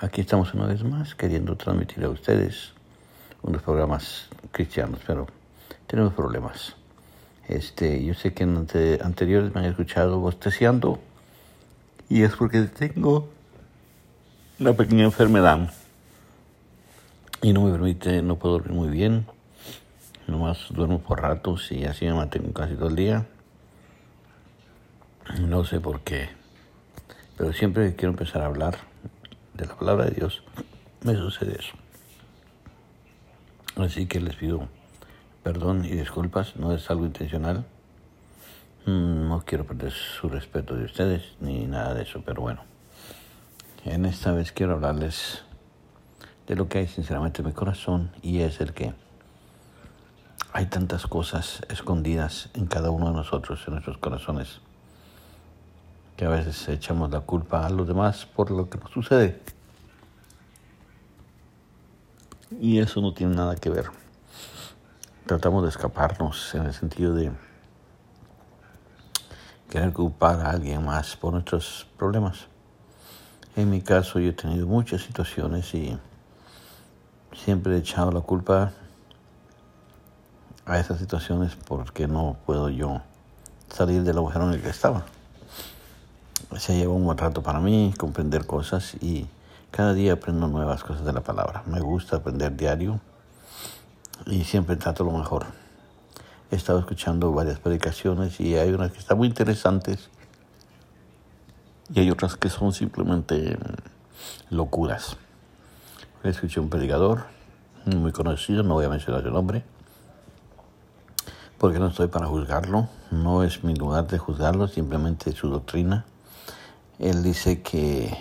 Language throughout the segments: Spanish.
Aquí estamos una vez más queriendo transmitir a ustedes unos programas cristianos, pero tenemos problemas. Este, yo sé que en anteriores me han escuchado bosteciando y es porque tengo una pequeña enfermedad y no me permite, no puedo dormir muy bien, nomás duermo por ratos y así me mantengo casi todo el día. No sé por qué, pero siempre que quiero empezar a hablar de la palabra de Dios, me sucede eso. Así que les pido perdón y disculpas, no es algo intencional. Mm, no quiero perder su respeto de ustedes ni nada de eso, pero bueno. En esta vez quiero hablarles de lo que hay sinceramente en mi corazón y es el que hay tantas cosas escondidas en cada uno de nosotros, en nuestros corazones, que a veces echamos la culpa a los demás por lo que nos sucede. Y eso no tiene nada que ver. Tratamos de escaparnos en el sentido de querer culpar a alguien más por nuestros problemas. En mi caso yo he tenido muchas situaciones y siempre he echado la culpa a esas situaciones porque no puedo yo salir del agujero en el que estaba. Se lleva un buen rato para mí comprender cosas y cada día aprendo nuevas cosas de la palabra. Me gusta aprender diario y siempre trato lo mejor. He estado escuchando varias predicaciones y hay unas que están muy interesantes y hay otras que son simplemente locuras. Escuché un predicador muy conocido, no voy a mencionar su nombre, porque no estoy para juzgarlo, no es mi lugar de juzgarlo, simplemente su doctrina. Él dice que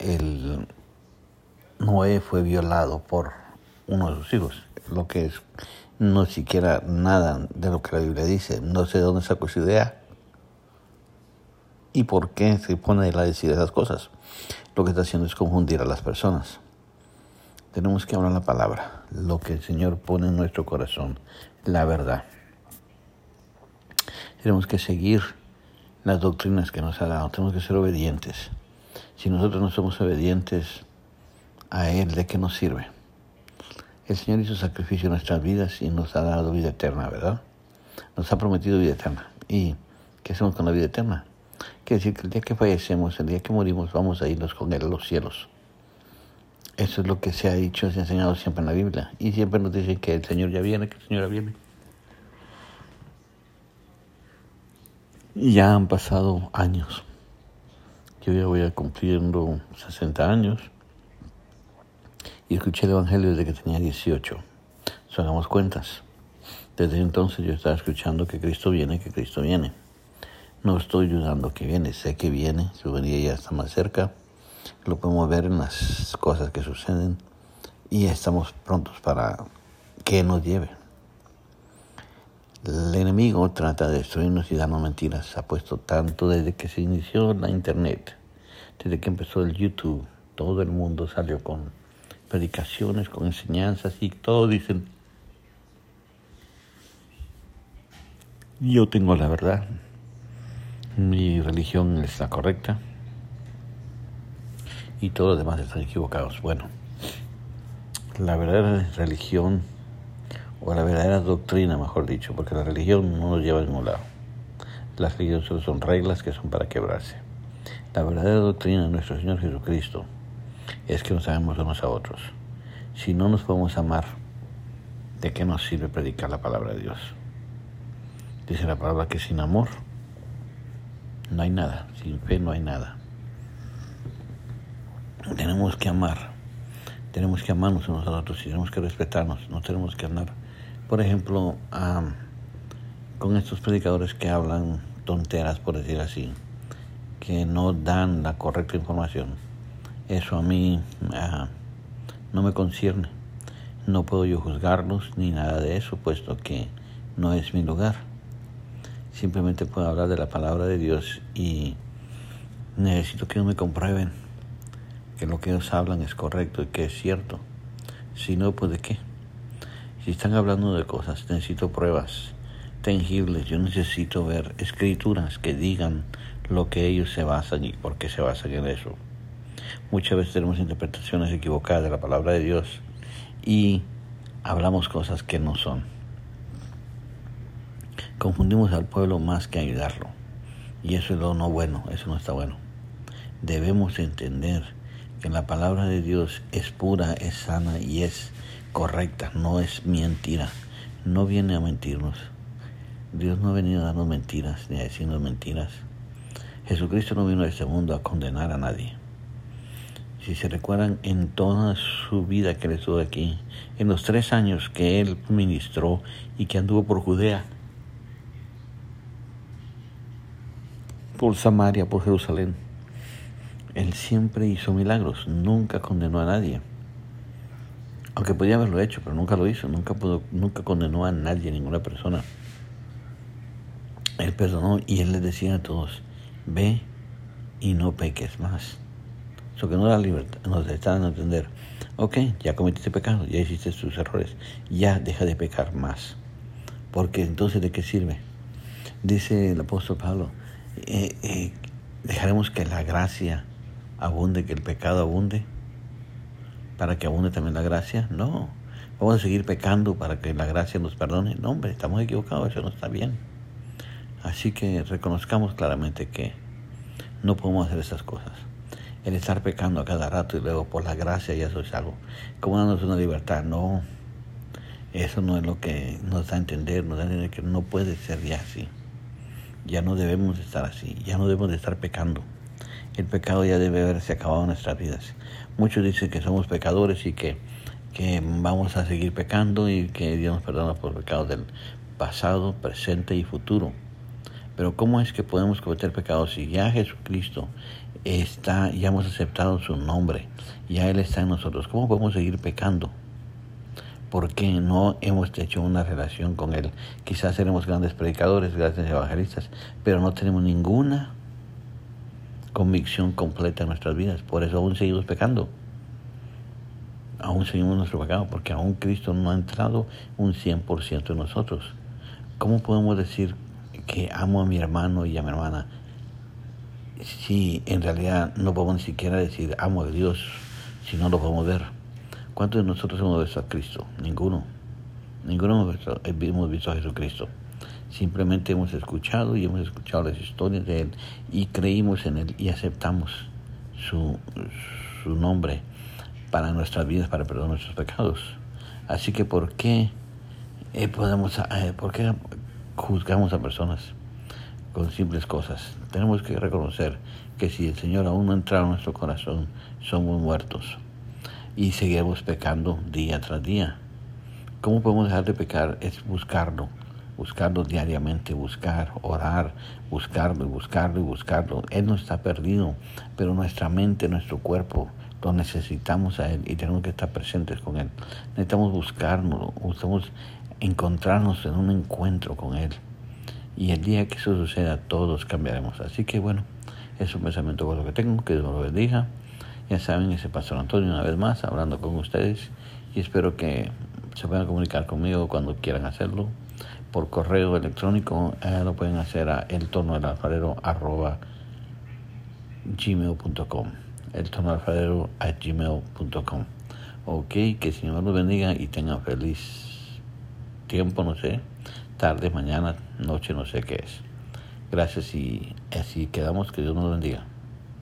el Noé fue violado por uno de sus hijos, lo que es no siquiera nada de lo que la Biblia dice. No sé de dónde sacó esa idea y por qué se pone a decir esas cosas. Lo que está haciendo es confundir a las personas. Tenemos que hablar la palabra, lo que el Señor pone en nuestro corazón, la verdad. Tenemos que seguir las doctrinas que nos ha dado, tenemos que ser obedientes. Si nosotros no somos obedientes a Él, ¿de qué nos sirve? El Señor hizo sacrificio en nuestras vidas y nos ha dado vida eterna, ¿verdad? Nos ha prometido vida eterna. ¿Y qué hacemos con la vida eterna? Quiere decir que el día que fallecemos, el día que morimos, vamos a irnos con Él a los cielos. Eso es lo que se ha dicho, se ha enseñado siempre en la Biblia. Y siempre nos dicen que el Señor ya viene, que el Señor ya viene. Y ya han pasado años. Yo ya voy a cumpliendo 60 años y escuché el Evangelio desde que tenía 18. So, hagamos cuentas. Desde entonces yo estaba escuchando que Cristo viene, que Cristo viene. No estoy dudando que viene, sé que viene, su venida ya está más cerca. Lo podemos ver en las cosas que suceden y estamos prontos para que nos lleve. El enemigo trata de destruirnos y darnos mentiras. Ha puesto tanto desde que se inició la internet, desde que empezó el YouTube. Todo el mundo salió con predicaciones, con enseñanzas y todo dicen, yo tengo la verdad, mi religión es la correcta y todos los demás están equivocados. Bueno, la verdadera religión o la verdadera doctrina, mejor dicho, porque la religión no nos lleva a ningún lado. Las religiones solo son reglas que son para quebrarse. La verdadera doctrina de nuestro Señor Jesucristo es que nos amemos unos a otros. Si no nos podemos amar, ¿de qué nos sirve predicar la palabra de Dios? Dice la palabra que sin amor no hay nada, sin fe no hay nada. Tenemos que amar, tenemos que amarnos unos a otros y tenemos que respetarnos, no tenemos que andar por ejemplo, con estos predicadores que hablan tonteras, por decir así, que no dan la correcta información. Eso a mí ah, no me concierne. No puedo yo juzgarlos ni nada de eso, puesto que no es mi lugar. Simplemente puedo hablar de la palabra de Dios y necesito que me comprueben que lo que ellos hablan es correcto y que es cierto. Si no, pues de qué. Si están hablando de cosas, necesito pruebas tangibles. Yo necesito ver escrituras que digan lo que ellos se basan y por qué se basan en eso. Muchas veces tenemos interpretaciones equivocadas de la palabra de Dios y hablamos cosas que no son. Confundimos al pueblo más que ayudarlo. Y eso es lo no bueno, eso no está bueno. Debemos entender que la palabra de Dios es pura, es sana y es correcta, no es mentira. No viene a mentirnos. Dios no ha venido a darnos mentiras ni a decirnos mentiras. Jesucristo no vino a este mundo a condenar a nadie. Si se recuerdan en toda su vida que él estuvo aquí, en los tres años que él ministró y que anduvo por Judea, por Samaria, por Jerusalén, él siempre hizo milagros, nunca condenó a nadie. Aunque podía haberlo hecho, pero nunca lo hizo, nunca, pudo, nunca condenó a nadie, ninguna persona. Él perdonó y él les decía a todos, ve y no peques más. Eso que no da libertad, nos están a entender, ok, ya cometiste pecado, ya hiciste tus errores, ya deja de pecar más. Porque entonces, ¿de qué sirve? Dice el apóstol Pablo, eh, eh, dejaremos que la gracia abunde, que el pecado abunde, para que abunde también la gracia. No, vamos a seguir pecando para que la gracia nos perdone. No, hombre, estamos equivocados, eso no está bien. Así que reconozcamos claramente que no podemos hacer esas cosas. El estar pecando a cada rato y luego por la gracia ya eso es algo, como dándonos una libertad, no, eso no es lo que nos da a entender, nos da a entender que no puede ser ya así, ya no debemos estar así, ya no debemos de estar pecando, el pecado ya debe haberse acabado en nuestras vidas. Muchos dicen que somos pecadores y que, que vamos a seguir pecando y que Dios nos perdona por pecados del pasado, presente y futuro. Pero ¿cómo es que podemos cometer pecados si ya Jesucristo está, ya hemos aceptado su nombre, ya Él está en nosotros? ¿Cómo podemos seguir pecando? Porque no hemos hecho una relación con Él. Quizás seremos grandes predicadores, grandes evangelistas, pero no tenemos ninguna convicción completa en nuestras vidas. Por eso aún seguimos pecando. Aún seguimos nuestro pecado, porque aún Cristo no ha entrado un 100% en nosotros. ¿Cómo podemos decir que amo a mi hermano y a mi hermana, si en realidad no podemos ni siquiera decir amo a Dios si no lo podemos ver. ¿Cuántos de nosotros hemos visto a Cristo? Ninguno. Ninguno hemos visto, hemos visto a Jesucristo. Simplemente hemos escuchado y hemos escuchado las historias de Él y creímos en Él y aceptamos su, su nombre para nuestras vidas, para perdonar nuestros pecados. Así que, ¿por qué eh, podemos, eh, por qué juzgamos a personas con simples cosas. Tenemos que reconocer que si el Señor aún no entra en nuestro corazón, somos muertos y seguimos pecando día tras día. ¿Cómo podemos dejar de pecar? Es buscarlo, buscarlo diariamente, buscar, orar, buscarlo y buscarlo y buscarlo. Él no está perdido, pero nuestra mente, nuestro cuerpo, lo necesitamos a Él y tenemos que estar presentes con Él. Necesitamos buscarnos, necesitamos encontrarnos en un encuentro con Él. Y el día que eso suceda, todos cambiaremos. Así que bueno, es un pensamiento con lo que tengo, que Dios lo bendiga. Ya saben, ese Pastor Antonio una vez más, hablando con ustedes. Y espero que se puedan comunicar conmigo cuando quieran hacerlo. Por correo electrónico eh, lo pueden hacer a el tono del alfarero arroba gmail.com el tono alfarero gmail.com ok que el Señor los bendiga y tengan feliz tiempo, no sé, tarde, mañana, noche, no sé qué es. Gracias y así quedamos, que Dios nos bendiga.